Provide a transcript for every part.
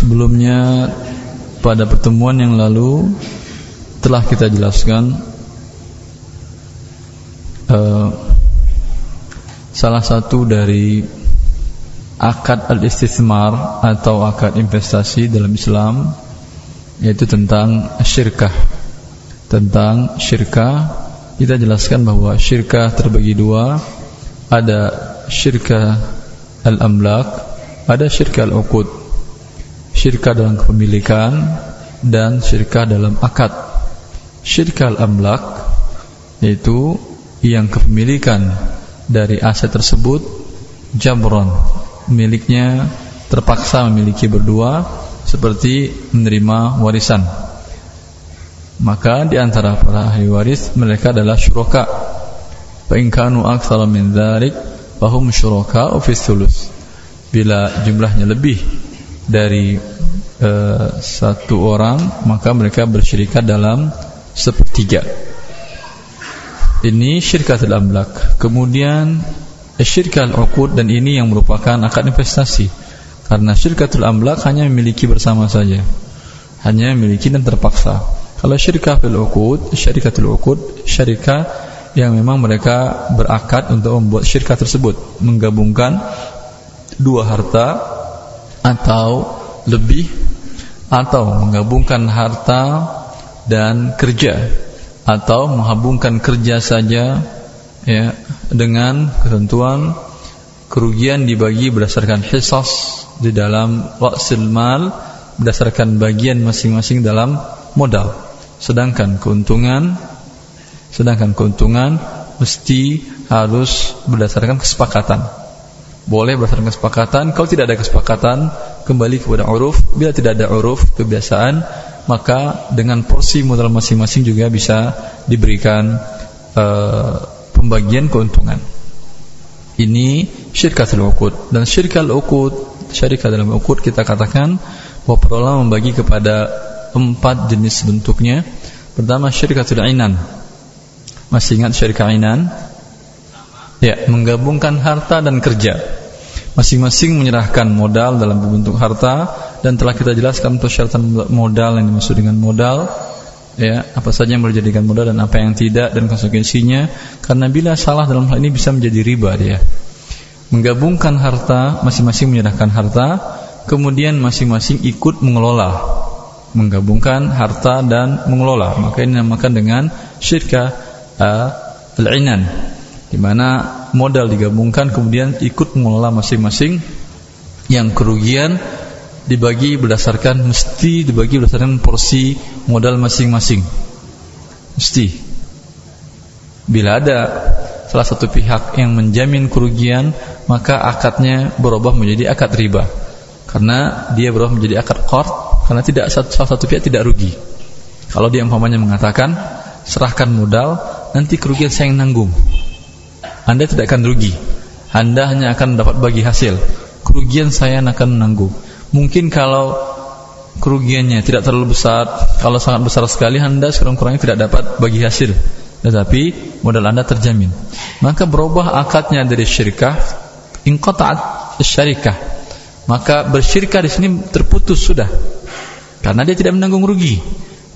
Sebelumnya pada pertemuan yang lalu telah kita jelaskan uh, salah satu dari akad al-istithmar atau akad investasi dalam Islam yaitu tentang syirkah. Tentang syirkah kita jelaskan bahwa syirkah terbagi dua, ada syirkah al-amlak, ada syirkah al-uqud syirkah dalam kepemilikan dan syirkah dalam akad. Syirkah al-amlak yaitu yang kepemilikan dari aset tersebut jabron miliknya terpaksa memiliki berdua seperti menerima warisan. Maka di antara para ahli waris mereka adalah syuraka. Fa in kanu aktsara min dzalik fahum syuraka Bila jumlahnya lebih dari uh, satu orang maka mereka bersyirikat dalam sepertiga. Ini syirkatul amlak kemudian syirkal uqud dan ini yang merupakan akad investasi. Karena syirkatul amlak hanya memiliki bersama saja. Hanya memiliki dan terpaksa. Kalau syirkah fil uqud syirkatul uqud yang memang mereka berakad untuk membuat syirkah tersebut. Menggabungkan dua harta atau lebih atau menggabungkan harta dan kerja atau menggabungkan kerja saja ya dengan ketentuan kerugian dibagi berdasarkan hisas di dalam waksil mal berdasarkan bagian masing-masing dalam modal. Sedangkan keuntungan sedangkan keuntungan mesti harus berdasarkan kesepakatan boleh berdasarkan kesepakatan. Kalau tidak ada kesepakatan kembali kepada uruf. Bila tidak ada uruf kebiasaan maka dengan porsi modal masing-masing juga bisa diberikan uh, pembagian keuntungan. Ini syirkatul uqud. Dan syirkal uqud syarikat dalam uqud kita katakan bahwa para membagi kepada empat jenis bentuknya. Pertama syirkatul inan. Masih ingat syirkah inan? Ya menggabungkan harta dan kerja masing-masing menyerahkan modal dalam bentuk harta dan telah kita jelaskan untuk syaratan modal yang dimaksud dengan modal ya apa saja yang boleh dijadikan modal dan apa yang tidak dan konsekuensinya. Karena bila salah dalam hal ini bisa menjadi riba dia. Menggabungkan harta masing-masing menyerahkan harta kemudian masing-masing ikut mengelola. Menggabungkan harta dan mengelola. Maka ini dinamakan dengan syirka uh, al-inan. Di mana modal digabungkan kemudian ikut mengelola masing-masing yang kerugian dibagi berdasarkan mesti dibagi berdasarkan porsi modal masing-masing. Mesti. Bila ada salah satu pihak yang menjamin kerugian maka akadnya berubah menjadi akad riba. Karena dia berubah menjadi akad qard karena tidak salah satu pihak tidak rugi. Kalau dia umpamanya mengatakan serahkan modal nanti kerugian saya yang nanggung anda tidak akan rugi. Anda hanya akan dapat bagi hasil. Kerugian saya akan menanggung. Mungkin kalau kerugiannya tidak terlalu besar, kalau sangat besar sekali Anda sekurang-kurangnya tidak dapat bagi hasil. Tetapi modal Anda terjamin. Maka berubah akadnya dari syirkah inqata'at syarikah. Maka bersyirkah di sini terputus sudah. Karena dia tidak menanggung rugi.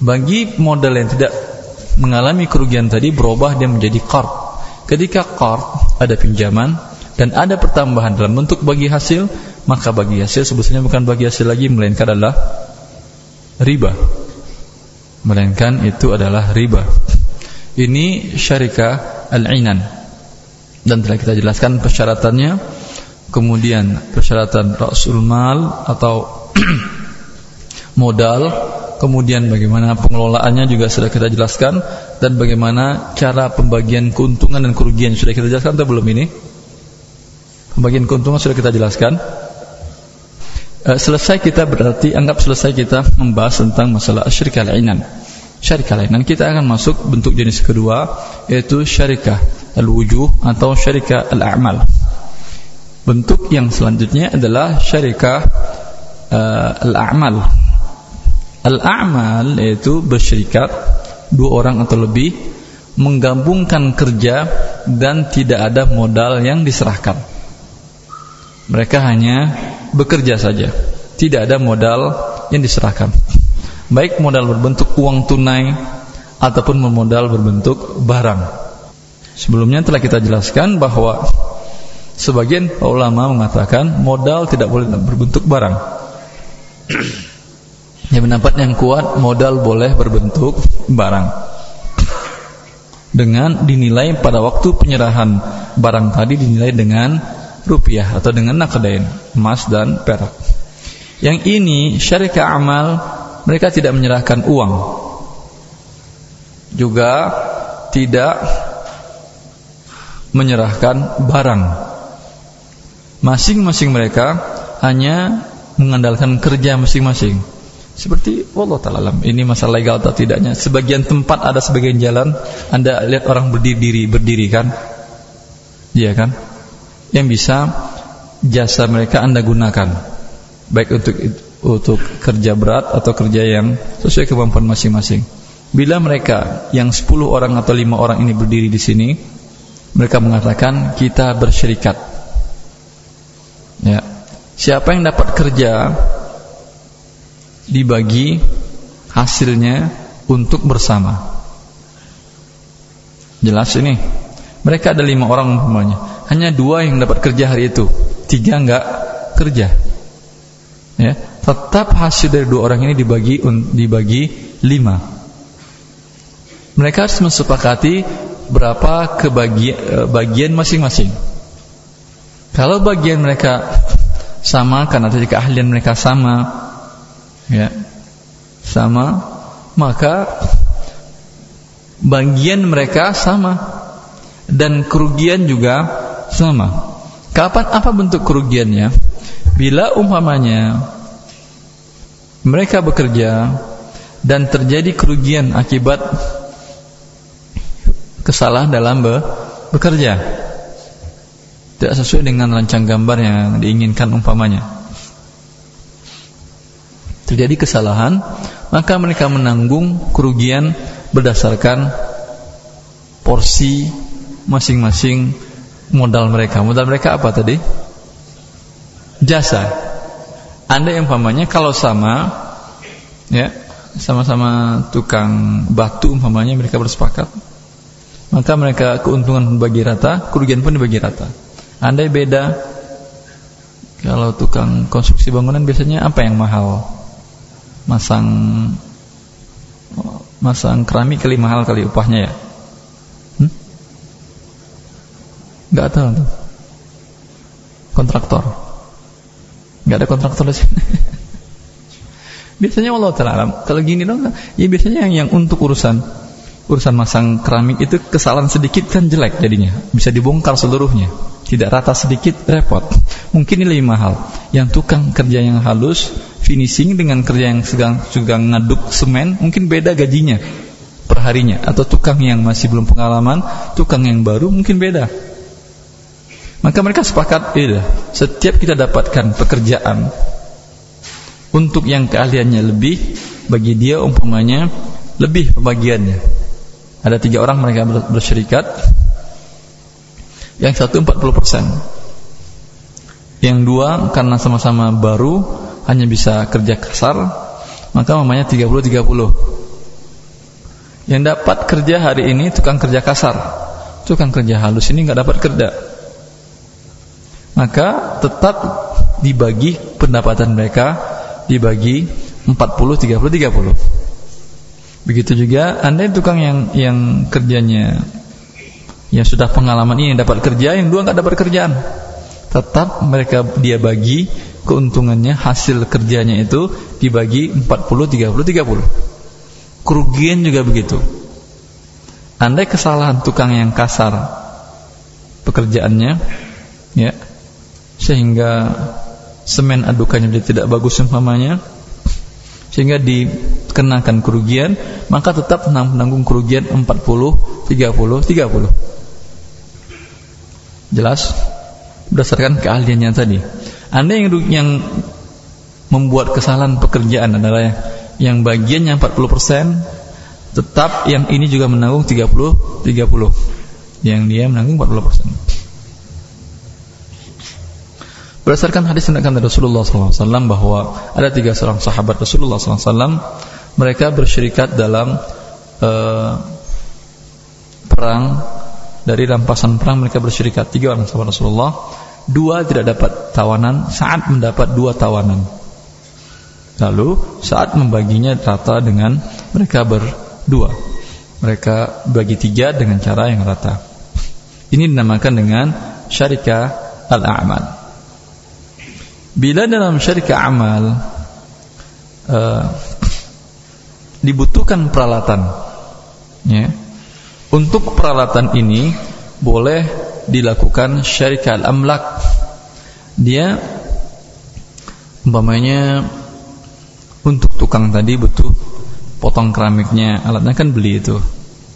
Bagi modal yang tidak mengalami kerugian tadi berubah dia menjadi qard Ketika qard ada pinjaman dan ada pertambahan dalam bentuk bagi hasil, maka bagi hasil sebetulnya bukan bagi hasil lagi melainkan adalah riba. Melainkan itu adalah riba. Ini syarikah al-inan. Dan telah kita jelaskan persyaratannya. Kemudian persyaratan rasul mal atau modal kemudian bagaimana pengelolaannya juga sudah kita jelaskan dan bagaimana cara pembagian keuntungan dan kerugian sudah kita jelaskan atau belum ini? Pembagian keuntungan sudah kita jelaskan. E, selesai kita berarti anggap selesai kita membahas tentang masalah syirkah al-inan. Syarikah al-inan kita akan masuk bentuk jenis kedua yaitu syarikah al-wujuh atau syarikah al-a'mal. Bentuk yang selanjutnya adalah syarikah uh, al-a'mal Al-a'mal yaitu bersyirikat dua orang atau lebih menggabungkan kerja dan tidak ada modal yang diserahkan. Mereka hanya bekerja saja. tidak ada modal yang diserahkan. Baik modal berbentuk uang tunai ataupun modal berbentuk barang. Sebelumnya telah kita jelaskan bahwa sebagian ulama mengatakan modal tidak boleh berbentuk barang. Yang pendapat yang kuat modal boleh berbentuk barang. Dengan dinilai pada waktu penyerahan barang tadi dinilai dengan rupiah atau dengan nakdain, emas dan perak. Yang ini syarikat amal mereka tidak menyerahkan uang. Juga tidak menyerahkan barang. Masing-masing mereka hanya mengandalkan kerja masing-masing. Seperti Allah Ta'ala Ini masalah legal atau tidaknya. Sebagian tempat ada sebagian jalan Anda lihat orang berdiri berdiri kan? Iya kan? Yang bisa jasa mereka Anda gunakan. Baik untuk untuk kerja berat atau kerja yang sesuai kemampuan masing-masing. Bila mereka yang 10 orang atau 5 orang ini berdiri di sini Mereka mengatakan kita bersyarikat Ya. Siapa yang dapat kerja dibagi hasilnya untuk bersama. Jelas ini. Mereka ada lima orang umpamanya. Hanya dua yang dapat kerja hari itu. Tiga enggak kerja. Ya, tetap hasil dari dua orang ini dibagi dibagi lima. Mereka harus mensepakati berapa kebagian eh, bagian masing-masing. Kalau bagian mereka sama karena tadi keahlian mereka sama, ya. Sama. Maka bagian mereka sama. Dan kerugian juga sama. Kapan apa bentuk kerugiannya? Bila umpamanya mereka bekerja dan terjadi kerugian akibat kesalahan dalam be bekerja. Tidak sesuai dengan rancang gambar yang diinginkan umpamanya terjadi kesalahan, maka mereka menanggung kerugian berdasarkan porsi masing-masing modal mereka. Modal mereka apa tadi? Jasa. Anda yang umpamanya kalau sama ya, sama-sama tukang batu umpamanya mereka bersepakat, maka mereka keuntungan bagi rata, kerugian pun dibagi rata. Andai beda kalau tukang konstruksi bangunan biasanya apa yang mahal? Masang masang keramik kali mahal kali upahnya ya? Hmm? nggak tahu tuh. Kontraktor. Nggak ada kontraktor di biasanya Allah taala kalau gini dong ya biasanya yang yang untuk urusan urusan masang keramik itu kesalahan sedikit kan jelek jadinya. Bisa dibongkar seluruhnya. Tidak rata sedikit repot. Mungkin ini lebih mahal. Yang tukang kerja yang halus finishing dengan kerja yang sedang juga ngaduk semen mungkin beda gajinya perharinya. Atau tukang yang masih belum pengalaman tukang yang baru mungkin beda. Maka mereka sepakat beda setiap kita dapatkan pekerjaan untuk yang keahliannya lebih bagi dia umpamanya lebih pembagiannya. Ada tiga orang mereka bersyarikat. Yang satu 40% yang dua karena sama-sama baru hanya bisa kerja kasar maka mamanya 30-30 yang dapat kerja hari ini tukang kerja kasar tukang kerja halus ini nggak dapat kerja. Maka tetap dibagi pendapatan mereka dibagi 40 30 30 begitu juga anda tukang yang yang kerjanya yang sudah pengalaman ini dapat kerja yang dua nggak dapat kerjaan tetap mereka dia bagi keuntungannya hasil kerjanya itu dibagi 40 30 30 kerugian juga begitu. Andai kesalahan tukang yang kasar pekerjaannya ya sehingga semen adukannya menjadi tidak bagus umpamanya sehingga dikenakan kerugian maka tetap menanggung kerugian 40 30 30 jelas? Berdasarkan keahliannya tadi anda yang yang membuat kesalahan pekerjaan adalah yang bagiannya 40% tetap yang ini juga menanggung 30 30 yang dia menanggung 40% Berdasarkan hadis yang dari Rasulullah SAW bahwa ada tiga seorang sahabat Rasulullah SAW, mereka bersyirikat dalam uh, perang. Dari rampasan perang mereka bersyirikat. Tiga orang sahabat Rasulullah, dua tidak dapat tawanan, saat mendapat dua tawanan. Lalu saat membaginya rata dengan mereka berdua, mereka bagi tiga dengan cara yang rata. Ini dinamakan dengan syarikah al-a'mal. Bila dalam syarikat amal uh, dibutuhkan peralatan, ya, untuk peralatan ini boleh dilakukan syarikat amlak. Dia umpamanya untuk tukang tadi butuh potong keramiknya, alatnya kan beli itu.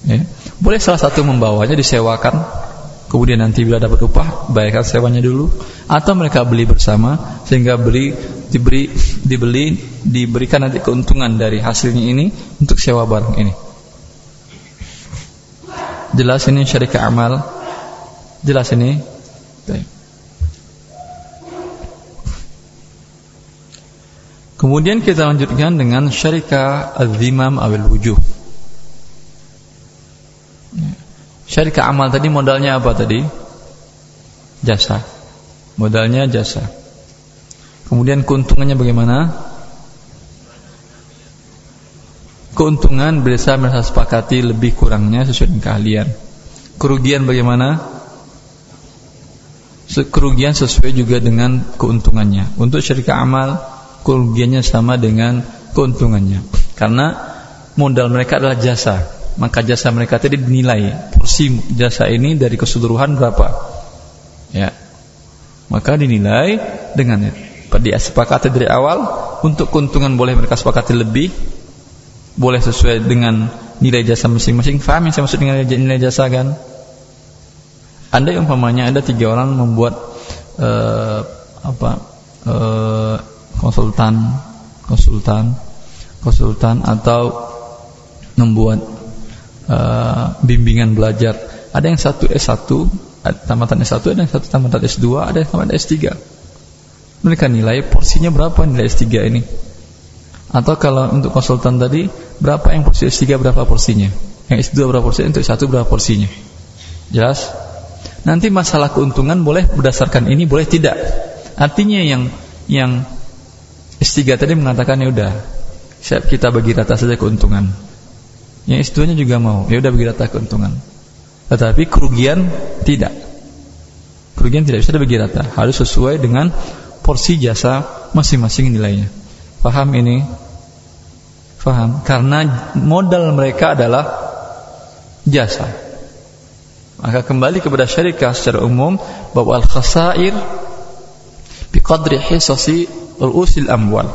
Ya. Boleh salah satu membawanya disewakan kemudian nanti bila dapat upah bayarkan sewanya dulu atau mereka beli bersama sehingga beli diberi dibeli diberikan nanti keuntungan dari hasilnya ini untuk sewa barang ini jelas ini syarikat amal jelas ini Kemudian kita lanjutkan dengan syarikat al-zimam awil wujuh Syarikat amal tadi modalnya apa tadi? Jasa. Modalnya jasa. Kemudian keuntungannya bagaimana? Keuntungan bisa merasa sepakati lebih kurangnya sesuai dengan keahlian. Kerugian bagaimana? Kerugian sesuai juga dengan keuntungannya. Untuk syarikat amal, kerugiannya sama dengan keuntungannya. Karena modal mereka adalah jasa. Maka jasa mereka tadi dinilai. Porsi jasa ini dari keseluruhan berapa? Ya. Maka dinilai dengan pada sepakati dari awal. Untuk keuntungan boleh mereka sepakati lebih. Boleh sesuai dengan nilai jasa masing-masing. Faham yang saya maksud dengan nilai jasa kan anda yang umpamanya ada tiga orang membuat uh, apa uh, konsultan konsultan konsultan atau membuat uh, bimbingan belajar. Ada yang satu S1, tamatan S1, ada yang satu tamatan S2, ada yang tamatan S3. Mereka nilai porsinya berapa nilai S3 ini? Atau kalau untuk konsultan tadi, berapa yang porsi S3 berapa porsinya? Yang S2 berapa porsinya? Untuk S1 berapa porsinya? Jelas? Nanti masalah keuntungan boleh berdasarkan ini, boleh tidak. Artinya yang yang S3 tadi mengatakan ya udah, siap kita bagi rata saja keuntungan. Yang S2-nya juga mau, ya udah bagi rata keuntungan. Tetapi kerugian tidak. Kerugian tidak bisa dibagi rata, harus sesuai dengan porsi jasa masing-masing nilainya. Paham ini? Paham? Karena modal mereka adalah jasa. Maka kembali kepada syarikat secara umum bahwa al-khasair biqadri hisasi ru'usil amwal.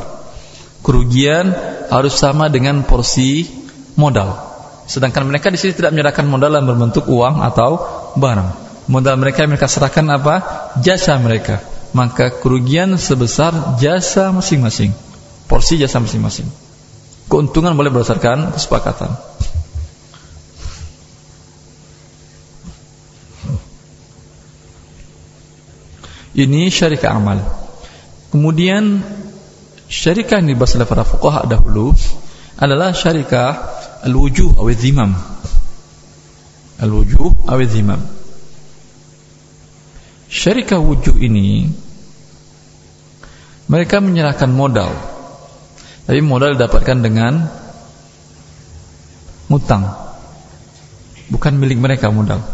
Kerugian harus sama dengan porsi modal. Sedangkan mereka di sini tidak menyerahkan modal dalam berbentuk uang atau barang. Modal mereka mereka serahkan apa? Jasa mereka. Maka kerugian sebesar jasa masing-masing. Porsi jasa masing-masing. Keuntungan boleh berdasarkan kesepakatan. Ini syarikat amal. Kemudian syarikat yang dibahas oleh para fuqaha dahulu adalah syarikat al-wujuh atau zimam al-wujuh syarikah wujuh ini mereka menyerahkan modal. Tapi modal didapatkan dengan mutang bukan milik mereka modal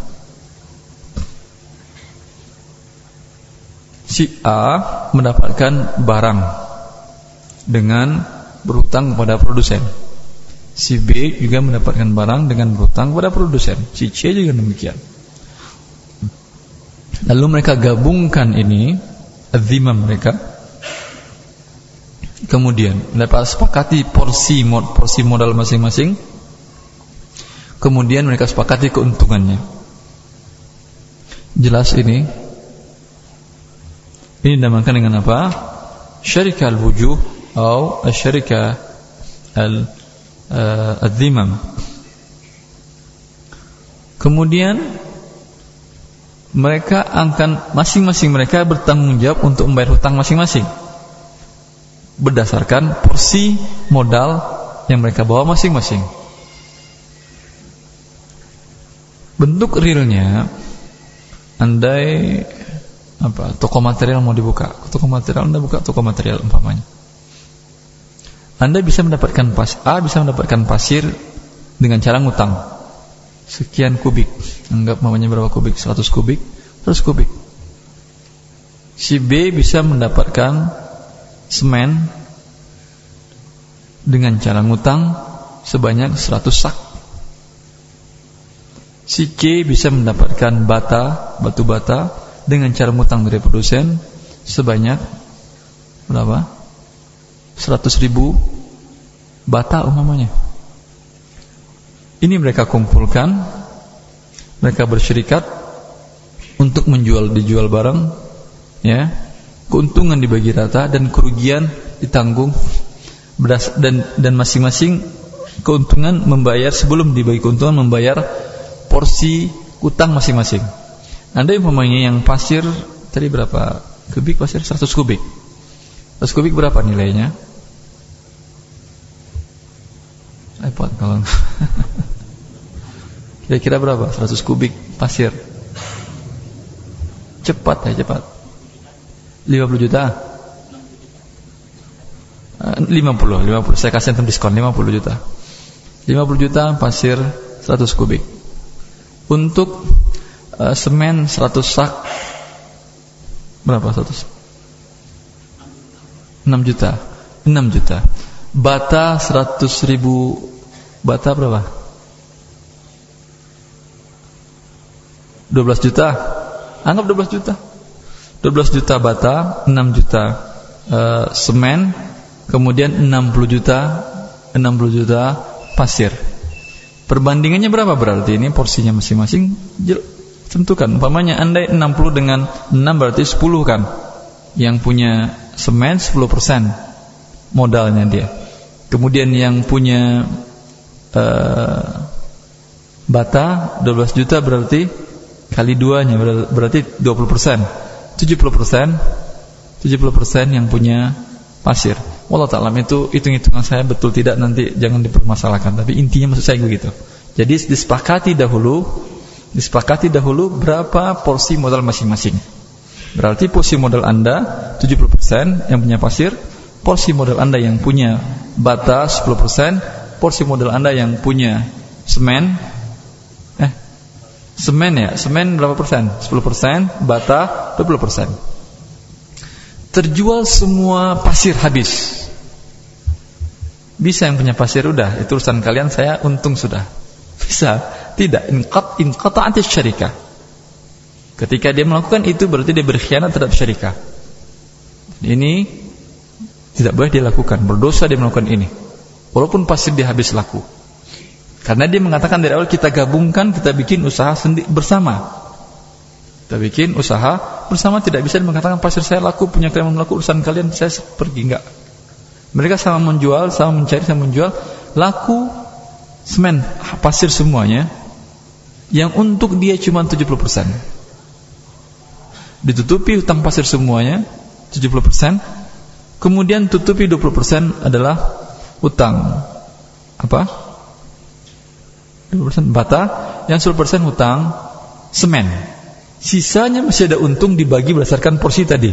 si A mendapatkan barang dengan berhutang kepada produsen Si B juga mendapatkan barang dengan berhutang kepada produsen. Si C juga demikian. Lalu mereka gabungkan ini, azimah mereka. Kemudian mereka sepakati porsi porsi modal masing-masing. Kemudian mereka sepakati keuntungannya. Jelas ini. Ini dinamakan dengan apa? Syarikah al-wujuh atau syarikah al uh, ad-dhimam. Kemudian mereka akan masing-masing mereka bertanggung jawab untuk membayar hutang masing-masing berdasarkan porsi modal yang mereka bawa masing-masing. Bentuk realnya andai apa toko material mau dibuka, toko material Anda buka toko material umpamanya. Anda bisa mendapatkan pas A bisa mendapatkan pasir dengan cara ngutang sekian kubik. Anggap mamanya berapa kubik? 100 kubik, 100 kubik. Si B bisa mendapatkan semen dengan cara ngutang sebanyak 100 sak. Si C bisa mendapatkan bata, batu bata dengan cara ngutang dari produsen sebanyak berapa? 100 ribu bata umpamanya. Ini mereka kumpulkan, mereka bersyirikat untuk menjual dijual barang, ya, keuntungan dibagi rata dan kerugian ditanggung dan dan masing-masing keuntungan membayar sebelum dibagi keuntungan membayar porsi utang masing-masing. Anda umpamanya yang pasir tadi berapa kubik pasir 100 kubik. 100 kubik berapa nilainya? Repot kalau Kira-kira berapa? 100 kubik pasir. Cepat ya cepat. 50 juta. 50, 50. Saya kasih diskon 50 juta. 50 juta pasir 100 kubik. Untuk uh, semen 100 sak berapa 100? 6 juta. 6 juta. Bata 100 ribu bata berapa? 12 juta. Anggap 12 juta. 12 juta bata, 6 juta uh, semen, kemudian 60 juta 60 juta pasir perbandingannya berapa berarti ini porsinya masing-masing tentukan. Umpamanya andai 60 dengan 6 berarti 10 kan? Yang punya semen 10% modalnya dia. Kemudian yang punya uh, bata 12 juta berarti kali duanya berarti 20% 70% 70% yang punya pasir. Allah Ta'ala itu hitung-hitungan saya betul tidak nanti jangan dipermasalahkan. Tapi intinya maksud saya begitu. Jadi disepakati dahulu Disepakati dahulu berapa porsi modal masing-masing Berarti porsi modal anda 70% yang punya pasir Porsi modal anda yang punya bata 10% Porsi modal anda yang punya semen Eh Semen ya, semen berapa persen? 10% Bata 20% Terjual semua pasir habis bisa yang punya pasir udah, itu urusan kalian, saya untung sudah. Bisa. Tidak. Inqat inqata'atis syarikah. Ketika dia melakukan itu berarti dia berkhianat terhadap syarikah. Ini tidak boleh dilakukan, berdosa dia melakukan ini. Walaupun pasir dia habis laku. Karena dia mengatakan dari awal kita gabungkan, kita bikin usaha sendiri bersama. Kita bikin usaha bersama tidak bisa mengatakan pasir saya laku, punya kalian melakukan urusan kalian, saya pergi enggak. Mereka sama menjual, sama mencari, sama menjual laku semen pasir semuanya yang untuk dia cuma 70%. Ditutupi hutang pasir semuanya 70%, kemudian tutupi 20% adalah hutang apa? 20% bata, yang 10% hutang semen. Sisanya masih ada untung dibagi berdasarkan porsi tadi.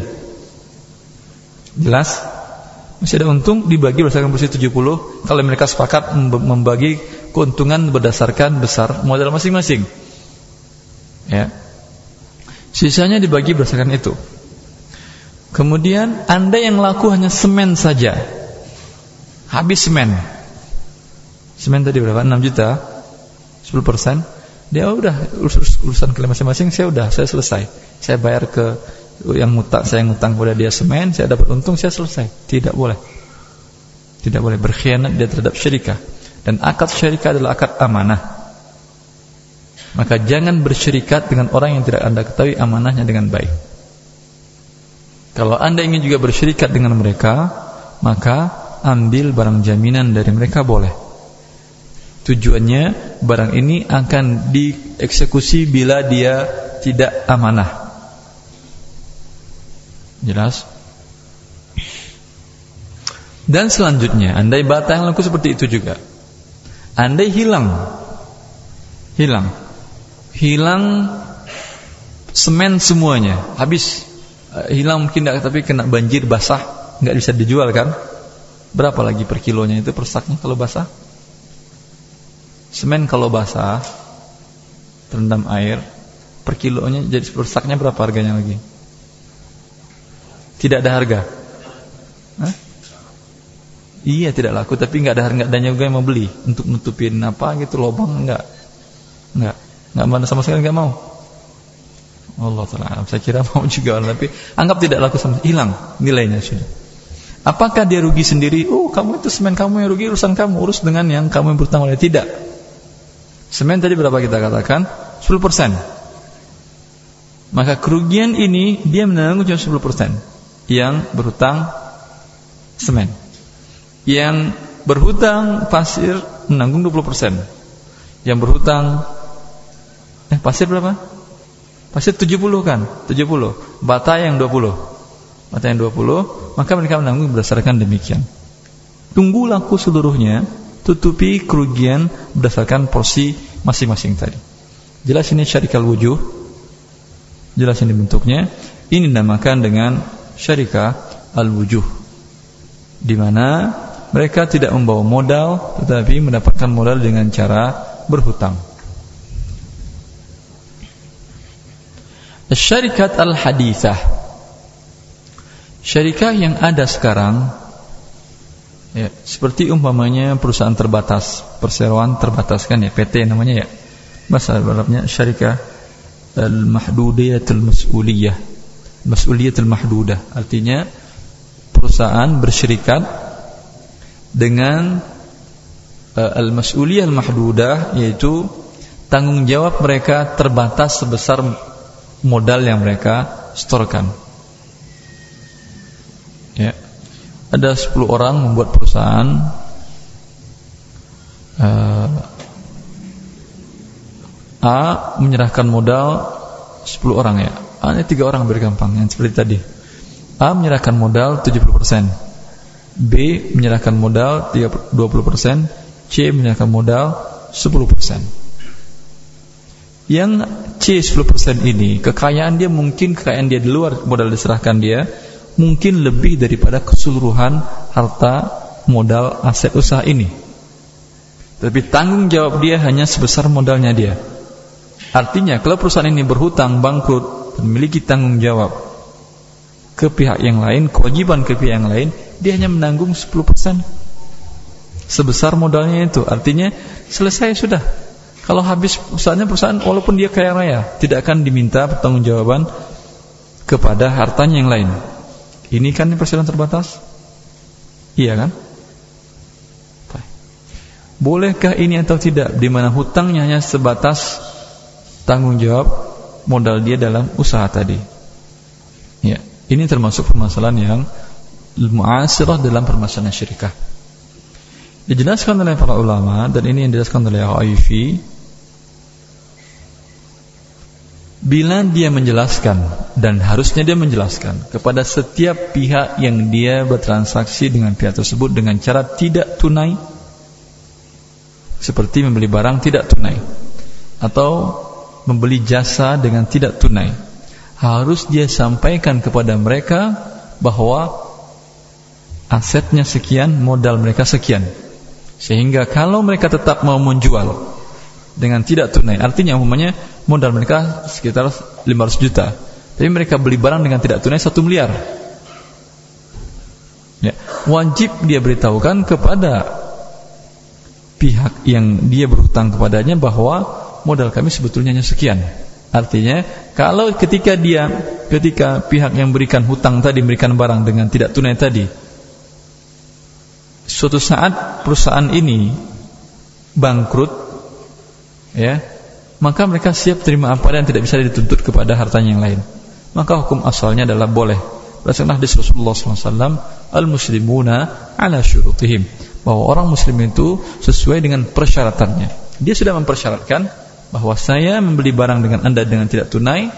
Jelas? masih ada untung dibagi berdasarkan porsi 70 kalau mereka sepakat membagi keuntungan berdasarkan besar modal masing-masing. Ya. Sisanya dibagi berdasarkan itu. Kemudian anda yang laku hanya semen saja. Habis semen. Semen tadi berapa? 6 juta. 10 persen. Dia oh, udah urusan kalian masing-masing saya udah saya selesai. Saya bayar ke yang ngutang saya ngutang kepada dia semen, saya dapat untung, saya selesai. Tidak boleh. Tidak boleh. Berkhianat dia terhadap syirikah. Dan akad syirikah adalah akad amanah. Maka jangan bersyirikat dengan orang yang tidak anda ketahui amanahnya dengan baik. Kalau anda ingin juga bersyirikat dengan mereka, maka ambil barang jaminan dari mereka boleh. Tujuannya barang ini akan dieksekusi bila dia tidak amanah. Jelas? Dan selanjutnya, andai bata yang laku seperti itu juga. Andai hilang, hilang, hilang semen semuanya, habis, eh, hilang mungkin tidak, tapi kena banjir basah, nggak bisa dijual kan? Berapa lagi per kilonya itu per saknya kalau basah? Semen kalau basah terendam air per kilonya jadi per saknya berapa harganya lagi? Tidak ada harga. Iya tidak laku tapi nggak ada harga dan juga yang mau beli untuk nutupin apa gitu lubang nggak nggak nggak mana sama sekali nggak mau. Allah taala saya kira mau juga tapi anggap tidak laku sama hilang nilainya sudah. Apakah dia rugi sendiri? Oh, kamu itu semen kamu yang rugi urusan kamu urus dengan yang kamu yang bertanggung jawab. Tidak. Semen tadi berapa kita katakan? 10%. Maka kerugian ini dia menanggung cuma 10% yang berhutang semen. Yang berhutang pasir menanggung 20%. Yang berhutang eh pasir berapa? Pasir 70 kan? 70. Bata yang 20. Bata yang 20, maka mereka menanggung berdasarkan demikian. Tunggu laku seluruhnya tutupi kerugian berdasarkan porsi masing-masing tadi. Jelas ini syarikal wujuh. Jelas ini bentuknya. Ini dinamakan dengan syarikah al-wujuh. Di mana mereka tidak membawa modal tetapi mendapatkan modal dengan cara berhutang. Syarikat al-hadithah Syarikah yang ada sekarang Ya, seperti umpamanya perusahaan terbatas, perseroan terbatas kan ya, PT namanya ya. Bahasa Arabnya syarikah al-mahdudiyatul mas'uliyah. Mas'uliyatul mahdudah. Artinya perusahaan bersyirikat dengan uh, al-mas'uliyah al-mahdudah yaitu tanggung jawab mereka terbatas sebesar modal yang mereka setorkan. Ya. Ada 10 orang membuat perusahaan uh, A menyerahkan modal 10 orang ya. A ini 3 orang beri gampang yang seperti tadi. A menyerahkan modal 70% B menyerahkan modal 20% C menyerahkan modal 10% Yang C 10% ini Kekayaan dia mungkin kekayaan dia di luar modal diserahkan dia mungkin lebih daripada keseluruhan harta modal aset usaha ini. Tapi tanggung jawab dia hanya sebesar modalnya dia. Artinya kalau perusahaan ini berhutang, bangkrut, memiliki tanggung jawab ke pihak yang lain, kewajiban ke pihak yang lain, dia hanya menanggung 10% sebesar modalnya itu. Artinya selesai sudah. Kalau habis usahanya perusahaan walaupun dia kaya raya, tidak akan diminta pertanggungjawaban kepada hartanya yang lain. Ini kan persoalan terbatas? Iya kan? Bolehkah ini atau tidak? Di mana hutangnya hanya sebatas tanggung jawab modal dia dalam usaha tadi. Ya, ini termasuk permasalahan yang muasirah dalam permasalahan syirikah. Dijelaskan oleh para ulama dan ini yang dijelaskan oleh Aifi Bila dia menjelaskan dan harusnya dia menjelaskan kepada setiap pihak yang dia bertransaksi dengan pihak tersebut dengan cara tidak tunai seperti membeli barang tidak tunai atau membeli jasa dengan tidak tunai harus dia sampaikan kepada mereka bahwa asetnya sekian modal mereka sekian sehingga kalau mereka tetap mau menjual dengan tidak tunai. Artinya umumnya modal mereka sekitar 500 juta. Tapi mereka beli barang dengan tidak tunai 1 miliar. Ya, wajib dia beritahukan kepada pihak yang dia berhutang kepadanya bahwa modal kami sebetulnya hanya sekian. Artinya, kalau ketika dia ketika pihak yang berikan hutang tadi memberikan barang dengan tidak tunai tadi, suatu saat perusahaan ini bangkrut ya maka mereka siap terima apa dan tidak bisa dituntut kepada hartanya yang lain. Maka hukum asalnya adalah boleh. Berdasarkan hadis Rasulullah SAW al muslimuna ala syurutihim. Bahwa orang muslim itu sesuai dengan persyaratannya. Dia sudah mempersyaratkan bahwa saya membeli barang dengan Anda dengan tidak tunai.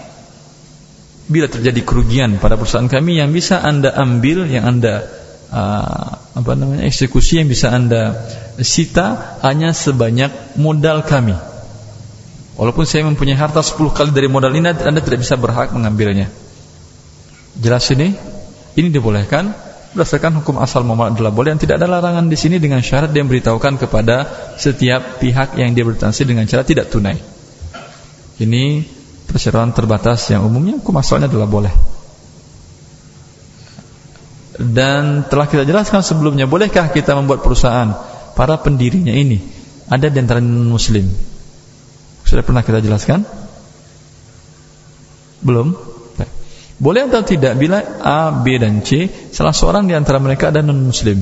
Bila terjadi kerugian pada perusahaan kami yang bisa Anda ambil, yang Anda uh, apa namanya eksekusi yang bisa Anda sita hanya sebanyak modal kami. Walaupun saya mempunyai harta 10 kali dari modal ini Anda tidak bisa berhak mengambilnya. Jelas ini? Ini dibolehkan berdasarkan hukum asal muamalah adalah boleh dan tidak ada larangan di sini dengan syarat dia memberitahukan kepada setiap pihak yang dia bertransaksi dengan cara tidak tunai. Ini persyaratan terbatas yang umumnya hukum asalnya adalah boleh. Dan telah kita jelaskan sebelumnya, bolehkah kita membuat perusahaan para pendirinya ini ada di antara muslim? Sudah pernah kita jelaskan? Belum? Boleh atau tidak bila A, B dan C salah seorang di antara mereka ada non muslim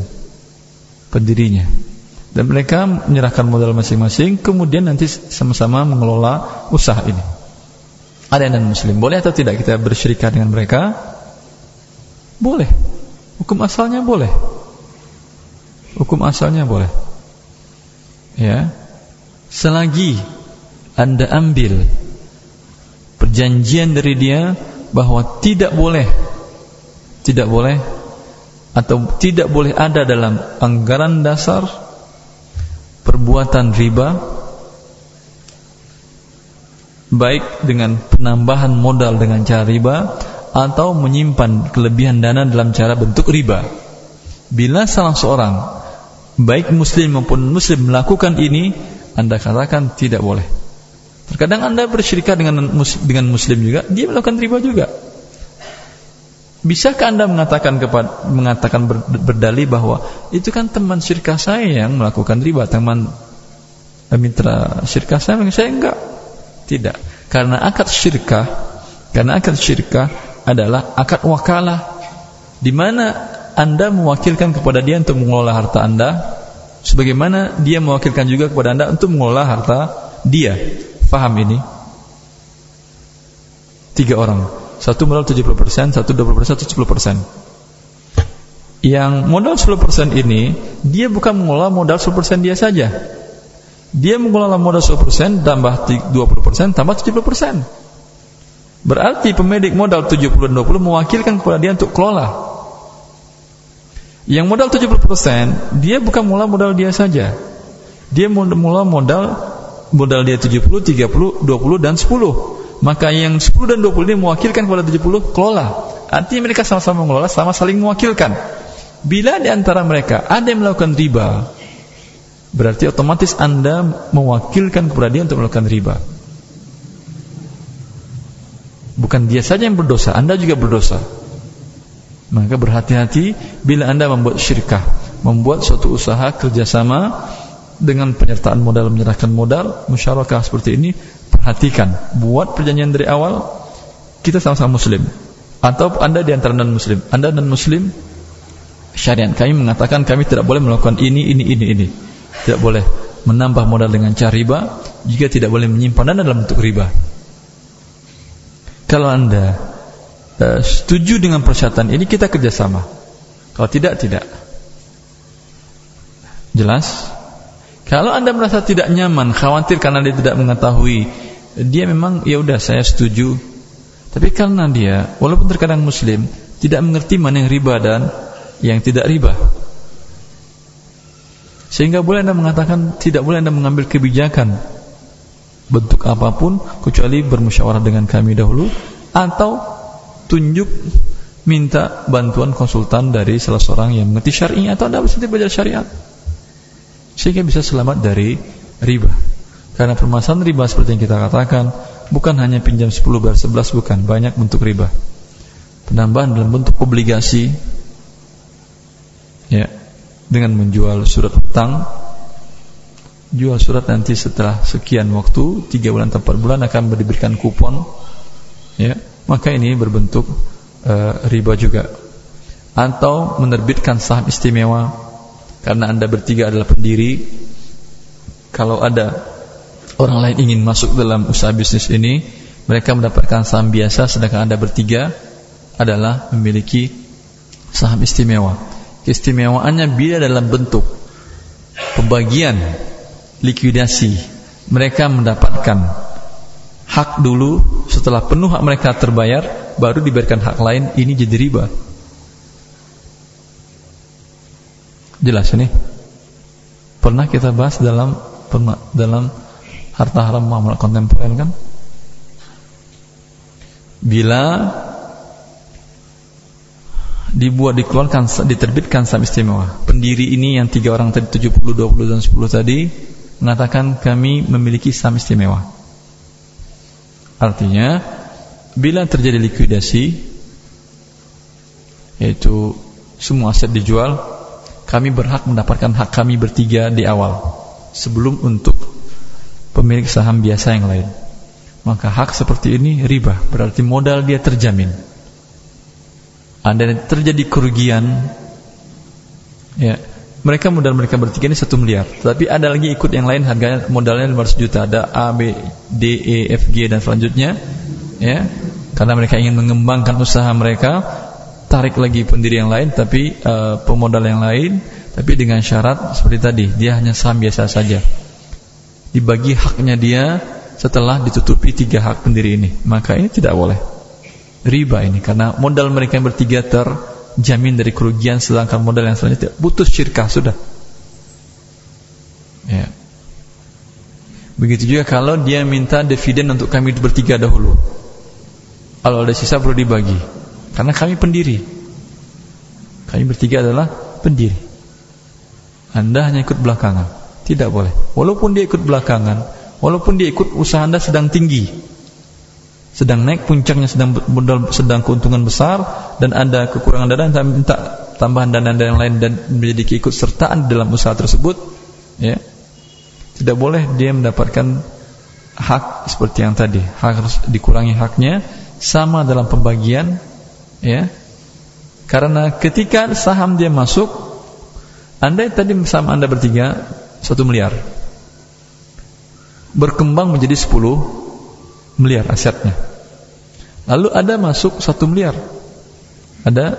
pendirinya dan mereka menyerahkan modal masing-masing kemudian nanti sama-sama mengelola usaha ini. Ada yang non muslim, boleh atau tidak kita bersyirikat dengan mereka? Boleh. Hukum asalnya boleh. Hukum asalnya boleh. Ya. Selagi Anda ambil perjanjian dari dia bahwa tidak boleh tidak boleh atau tidak boleh ada dalam anggaran dasar perbuatan riba baik dengan penambahan modal dengan cara riba atau menyimpan kelebihan dana dalam cara bentuk riba. Bila salah seorang baik muslim maupun muslim melakukan ini, Anda katakan tidak boleh. Terkadang Anda bersyirikat dengan dengan muslim juga, dia melakukan riba juga. Bisakah Anda mengatakan kepada mengatakan ber, berdalih bahwa itu kan teman syirkah saya yang melakukan riba, teman mitra syirkah saya, saya enggak. Tidak. Karena akad syirkah, karena akad syirkah adalah akad wakalah di mana Anda mewakilkan kepada dia untuk mengelola harta Anda sebagaimana dia mewakilkan juga kepada Anda untuk mengelola harta dia. Faham ini? Tiga orang. Satu modal 70%, satu 20%, satu 10%. Yang modal 10% ini, dia bukan mengelola modal 10% dia saja. Dia mengelola modal 10% tambah 20% tambah 70%. Berarti pemilik modal 70 dan 20 mewakilkan kepada dia untuk kelola. Yang modal 70%, dia bukan mula modal dia saja. Dia mula modal modal dia 70, 30, 20 dan 10. Maka yang 10 dan 20 ini mewakilkan kepada 70 kelola. Artinya mereka sama-sama mengelola, sama saling mewakilkan. Bila di antara mereka ada yang melakukan riba, berarti otomatis Anda mewakilkan kepada dia untuk melakukan riba. Bukan dia saja yang berdosa, Anda juga berdosa. Maka berhati-hati bila Anda membuat syirkah, membuat suatu usaha kerjasama dengan penyertaan modal menyerahkan modal musyarakah seperti ini perhatikan. Buat perjanjian dari awal kita sama-sama muslim. Atau anda di antara non muslim anda non muslim syariat kami mengatakan kami tidak boleh melakukan ini ini ini ini. Tidak boleh menambah modal dengan cara riba juga tidak boleh menyimpan dana dalam bentuk riba kalau anda uh, setuju dengan persyaratan ini kita kerjasama kalau tidak tidak jelas kalau Anda merasa tidak nyaman, khawatir karena dia tidak mengetahui, dia memang ya udah saya setuju. Tapi karena dia walaupun terkadang muslim tidak mengerti mana yang riba dan yang tidak riba. Sehingga boleh Anda mengatakan tidak boleh Anda mengambil kebijakan bentuk apa pun kecuali bermusyawarah dengan kami dahulu atau tunjuk minta bantuan konsultan dari salah seorang yang mengerti syar'i atau Anda bisa belajar syariat sehingga bisa selamat dari riba. Karena permasalahan riba seperti yang kita katakan bukan hanya pinjam 10 bayar 11 bukan, banyak bentuk riba. Penambahan dalam bentuk obligasi ya dengan menjual surat hutang jual surat nanti setelah sekian waktu 3 bulan atau 4 bulan akan diberikan kupon ya. Maka ini berbentuk uh, riba juga. Atau menerbitkan saham istimewa. Karena anda bertiga adalah pendiri kalau ada orang lain ingin masuk dalam usaha bisnis ini mereka mendapatkan saham biasa sedangkan anda bertiga adalah memiliki saham istimewa. Keistimewaannya bila dalam bentuk. Pembagian likuidasi. Mereka mendapatkan hak dulu. Setelah penuh hak mereka terbayar baru diberikan hak lain. Ini jadi riba. Jelas ini? Pernah kita bahas dalam dalam harta haram muamalah kontemporer kan? Bila dibuat dikeluarkan diterbitkan saham istimewa. Pendiri ini yang tiga orang tadi 70, 20 dan 10 tadi mengatakan kami memiliki saham istimewa. Artinya bila terjadi likuidasi yaitu semua aset dijual, kami berhak mendapatkan hak kami bertiga di awal sebelum untuk pemilik saham biasa yang lain. Maka hak seperti ini riba, berarti modal dia terjamin ada terjadi kerugian ya mereka modal mereka bertiga ini satu miliar. Tapi ada lagi ikut yang lain harganya modalnya 500 juta. Ada A B D E F G dan selanjutnya ya. Karena mereka ingin mengembangkan usaha mereka tarik lagi pendiri yang lain tapi uh, pemodal yang lain. Tapi dengan syarat seperti tadi dia hanya saham biasa saja. Dibagi haknya dia setelah ditutupi tiga hak pendiri ini. Maka ini tidak boleh. Riba ini karena modal mereka yang bertiga terjamin dari kerugian sedangkan modal yang selanjutnya. Putus syirkah sudah. Ya. Begitu juga kalau dia minta dividen untuk kami bertiga dahulu. Kalau ada sisa perlu dibagi. Karena kami pendiri. Kami bertiga adalah pendiri. Anda hanya ikut belakangan. Tidak boleh. Walaupun dia ikut belakangan walaupun dia ikut usaha anda sedang tinggi sedang naik puncaknya sedang sedang keuntungan besar dan ada kekurangan dana dan minta tambahan dana dan yang lain dan menjadi keikut sertaan dalam usaha tersebut ya. Tidak boleh dia mendapatkan hak seperti yang tadi. Hak harus dikurangi haknya sama dalam pembagian ya. Karena ketika saham dia masuk anda tadi saham anda bertiga satu miliar berkembang menjadi 10 miliar asetnya. Lalu ada masuk satu miliar. Ada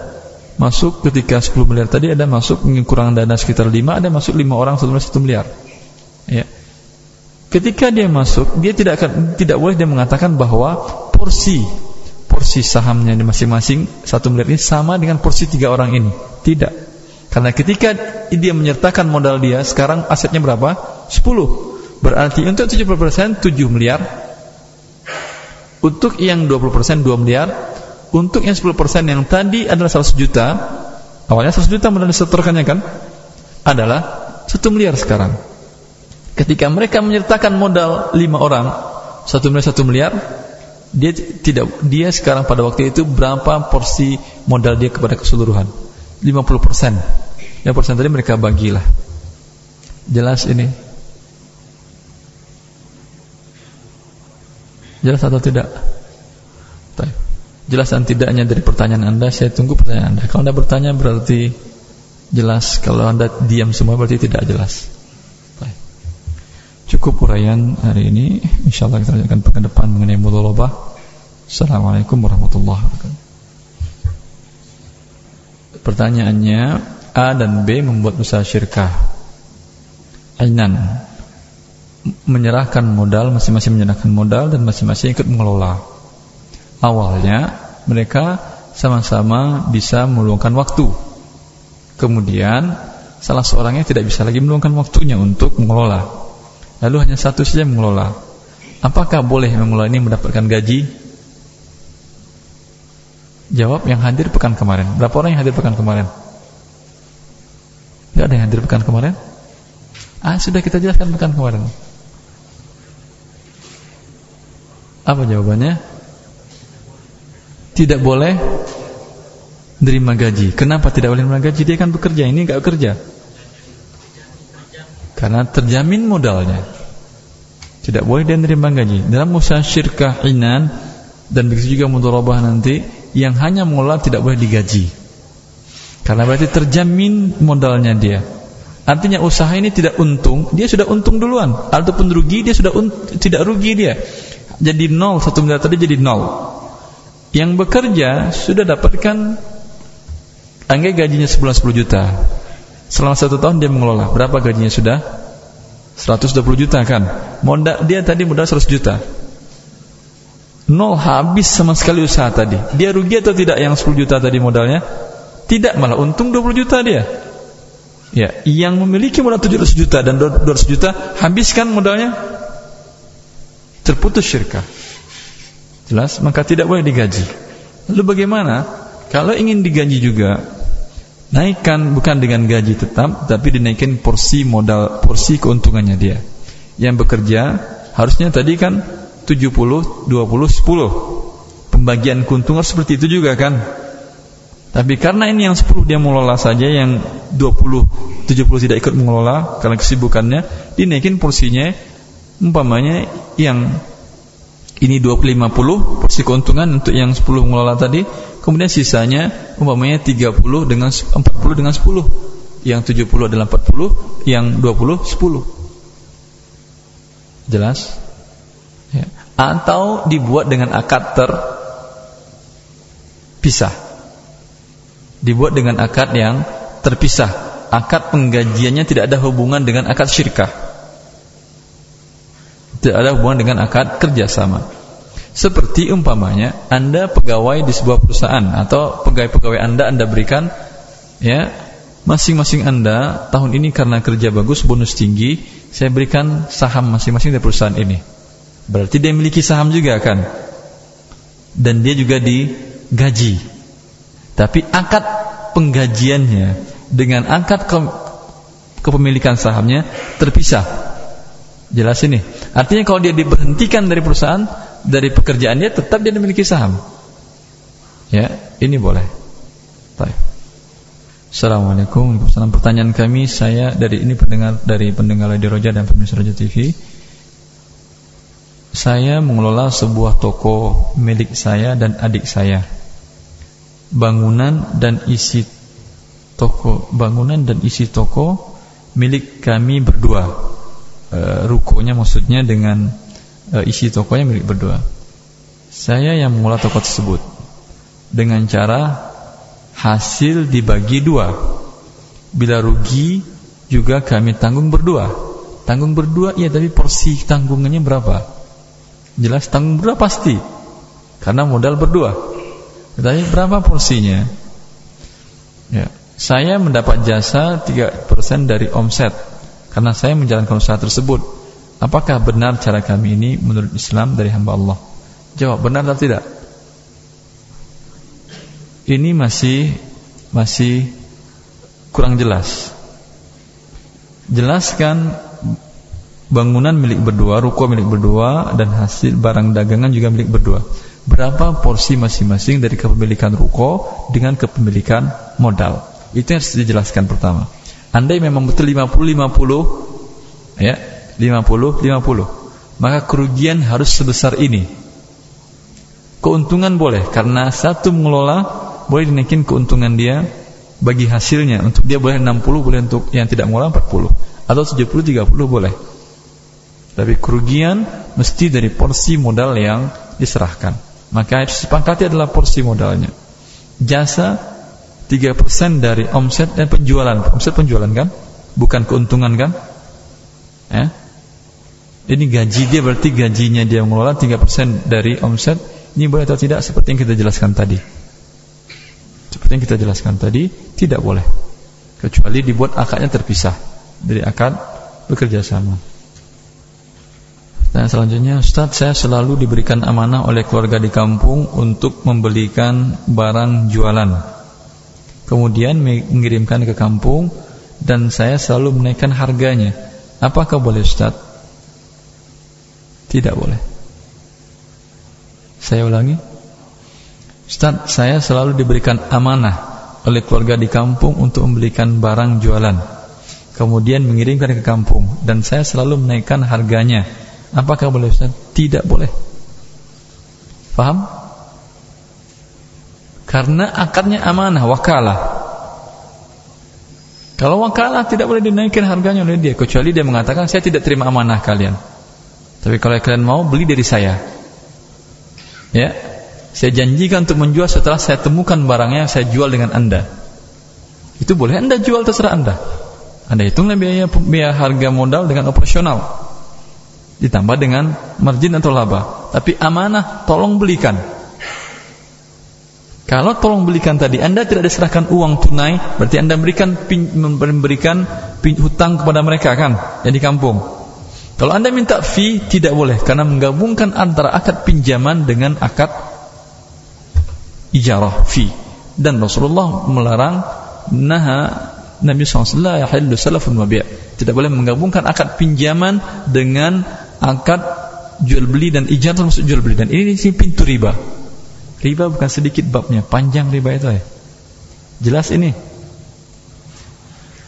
masuk ketika 10 miliar tadi ada masuk kurang dana sekitar 5, ada masuk 5 orang miliar, satu miliar. Ya. Ketika dia masuk, dia tidak akan tidak boleh dia mengatakan bahwa porsi porsi sahamnya di masing-masing satu miliar ini sama dengan porsi tiga orang ini. Tidak. Karena ketika dia menyertakan modal dia, sekarang asetnya berapa? 10. Berarti untuk 70% 7 miliar untuk yang 20% 2 miliar. Untuk yang 10% yang tadi adalah 100 juta. Awalnya 100 juta modal disetorkannya kan Adalah 1 miliar sekarang. Ketika mereka menyertakan modal 5 orang 1 miliar 1 miliar dia tidak dia sekarang pada waktu itu berapa porsi modal dia kepada keseluruhan? 50% 50% tadi mereka bagilah. Jelas ini Jelas atau tidak? Jelas dan tidaknya dari pertanyaan Anda Saya tunggu pertanyaan Anda. Kalau Anda bertanya berarti jelas. Kalau Anda diam semua berarti tidak jelas. Cukup uraian hari ini. InsyaAllah kita akan pekan depan mengenai mudhalabah Assalamualaikum warahmatullahi wabarakatuh. Pertanyaannya A dan B membuat usaha syirkah? Ainan menyerahkan modal, masing-masing menyerahkan modal dan masing-masing ikut mengelola. Awalnya mereka sama-sama bisa meluangkan waktu. Kemudian salah seorangnya tidak bisa lagi meluangkan waktunya untuk mengelola. Lalu hanya satu saja mengelola. Apakah boleh mengelola ini mendapatkan gaji? Jawab yang hadir pekan kemarin. Berapa orang yang hadir pekan kemarin? Tidak ada yang hadir pekan kemarin? Ah, sudah kita jelaskan pekan kemarin. Apa jawabannya? Tidak boleh menerima gaji. Kenapa tidak boleh menerima gaji? Dia kan bekerja, ini enggak bekerja. Karena terjamin modalnya. Tidak boleh dia menerima gaji. Dalam usaha syirkah inan dan begitu juga mudharabah nanti yang hanya mengelola tidak boleh digaji. Karena berarti terjamin modalnya dia. Artinya usaha ini tidak untung, dia sudah untung duluan. Ataupun rugi, dia sudah tidak rugi dia jadi nol satu miliar tadi jadi nol yang bekerja sudah dapatkan anggap gajinya sebulan 10 juta Selama satu tahun dia mengelola. Berapa gajinya sudah? 120 juta kan? Modal dia tadi modal 100 juta. Nol habis sama sekali usaha tadi. Dia rugi atau tidak yang 10 juta tadi modalnya? Tidak, malah untung 20 juta dia. Ya, yang memiliki modal 700 juta dan 200 juta habiskan modalnya terputus syirkah. Jelas, maka tidak boleh digaji. Lalu bagaimana? Kalau ingin digaji juga naikkan bukan dengan gaji tetap tapi dinaikin porsi modal porsi keuntungannya dia. Yang bekerja harusnya tadi kan 70 20 10 pembagian keuntungan seperti itu juga kan? Tapi karena ini yang 10 dia mengelola saja yang 20 70 tidak ikut mengelola karena kesibukannya dinaikin porsinya umpamanya yang ini 20 50 porsi keuntungan untuk yang 10 mengelola tadi kemudian sisanya umpamanya 30 dengan 40 dengan 10 yang 70 adalah 40 yang 20 10 jelas? Ya. atau dibuat dengan akad terpisah dibuat dengan akad yang terpisah. Akad penggajiannya tidak ada hubungan dengan akad syirkah tidak ada hubungan dengan akad kerjasama seperti umpamanya Anda pegawai di sebuah perusahaan atau pegawai-pegawai Anda Anda berikan ya masing-masing Anda tahun ini karena kerja bagus bonus tinggi saya berikan saham masing-masing dari perusahaan ini. Berarti dia memiliki saham juga kan? Dan dia juga digaji. Tapi akad penggajiannya dengan akad ke kepemilikan sahamnya terpisah. Jelas ini. Artinya kalau dia diberhentikan dari perusahaan dari pekerjaannya tetap dia memiliki saham. Ya, ini boleh. Baik. Assalamualaikum warahmatullahi Pertanyaan kami saya dari ini pendengar dari pendengar Radio Roja dan pemirsa Roja TV. Saya mengelola sebuah toko milik saya dan adik saya. Bangunan dan isi toko bangunan dan isi toko milik kami berdua. E, rukonya maksudnya dengan e, isi tokonya milik berdua. Saya yang mengelola toko tersebut dengan cara hasil dibagi dua. Bila rugi juga kami tanggung berdua. Tanggung berdua iya tapi porsi tanggungannya berapa? Jelas tanggung berdua pasti. Karena modal berdua. Tetapi berapa porsinya? Ya, saya mendapat jasa 3% dari omset karena saya menjalankan usaha tersebut Apakah benar cara kami ini menurut Islam dari hamba Allah? Jawab benar atau tidak? Ini masih masih kurang jelas. Jelaskan bangunan milik berdua, ruko milik berdua dan hasil barang dagangan juga milik berdua. Berapa porsi masing-masing dari kepemilikan ruko dengan kepemilikan modal? Itu yang harus dijelaskan pertama. Andai memang betul 50-50 ya, 50 50 maka kerugian harus sebesar ini. Keuntungan boleh karena satu mengelola boleh dinaikin keuntungan dia bagi hasilnya. Untuk dia boleh 60 boleh untuk yang tidak mengelola 40 atau 70 30 boleh. Tapi kerugian mesti dari porsi modal yang diserahkan. Maka yang disepakati adalah porsi modalnya. Jasa 3% dari omset dan penjualan omset penjualan kan bukan keuntungan kan ya ini gaji dia berarti gajinya dia mengelola 3% dari omset. Ini boleh atau tidak seperti yang kita jelaskan tadi. Seperti yang kita jelaskan tadi, tidak boleh. Kecuali dibuat akadnya terpisah dari akad bekerja sama. Dan selanjutnya, Ustaz, saya selalu diberikan amanah oleh keluarga di kampung untuk membelikan barang jualan. Kemudian mengirimkan ke kampung dan saya selalu menaikkan harganya. Apakah boleh Ustaz? Tidak boleh. Saya ulangi. Ustaz, saya selalu diberikan amanah oleh keluarga di kampung untuk membelikan barang jualan. Kemudian mengirimkan ke kampung dan saya selalu menaikkan harganya. Apakah boleh Ustaz? Tidak boleh. Paham? Karena akarnya amanah, wakalah. Kalau wakalah tidak boleh dinaikkan harganya oleh dia kecuali dia mengatakan saya tidak terima amanah kalian. Tapi kalau kalian mau beli dari saya. Ya. Saya janjikan untuk menjual setelah saya temukan barangnya saya jual dengan Anda. Itu boleh Anda jual terserah Anda. Anda hitunglah biaya biaya harga modal dengan operasional. Ditambah dengan margin atau laba. Tapi amanah tolong belikan. Kalau tolong belikan tadi Anda tidak diserahkan uang tunai, berarti Anda memberikan memberikan hutang kepada mereka kan yang di kampung. Kalau Anda minta fee tidak boleh karena menggabungkan antara akad pinjaman dengan akad ijarah fee. Dan Rasulullah melarang naha Nabi SAW yahillu salafun Tidak boleh menggabungkan akad pinjaman dengan akad jual beli dan ijarah termasuk jual beli. Dan ini pintu riba. Riba bukan sedikit babnya, panjang riba itu ya. Jelas ini.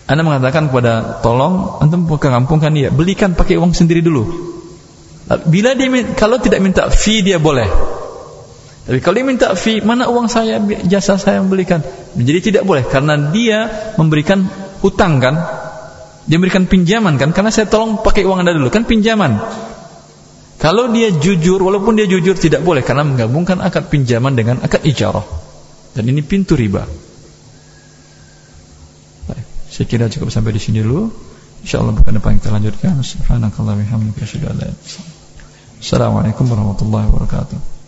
Anda mengatakan kepada tolong antum ke kampung kan ya belikan pakai uang sendiri dulu. Bila dia kalau tidak minta fee dia boleh. Tapi kalau dia minta fee, mana uang saya jasa saya membelikan? Jadi tidak boleh karena dia memberikan hutang kan? Dia memberikan pinjaman kan? Karena saya tolong pakai uang Anda dulu kan pinjaman. Kalau dia jujur, walaupun dia jujur tidak boleh karena menggabungkan akad pinjaman dengan akad ijarah. Dan ini pintu riba. Saya kira cukup sampai di sini dulu. Insyaallah bukan depan kita lanjutkan. Subhanakallah wa bihamdika asyhadu an la ilaha illa anta Assalamualaikum warahmatullahi wabarakatuh.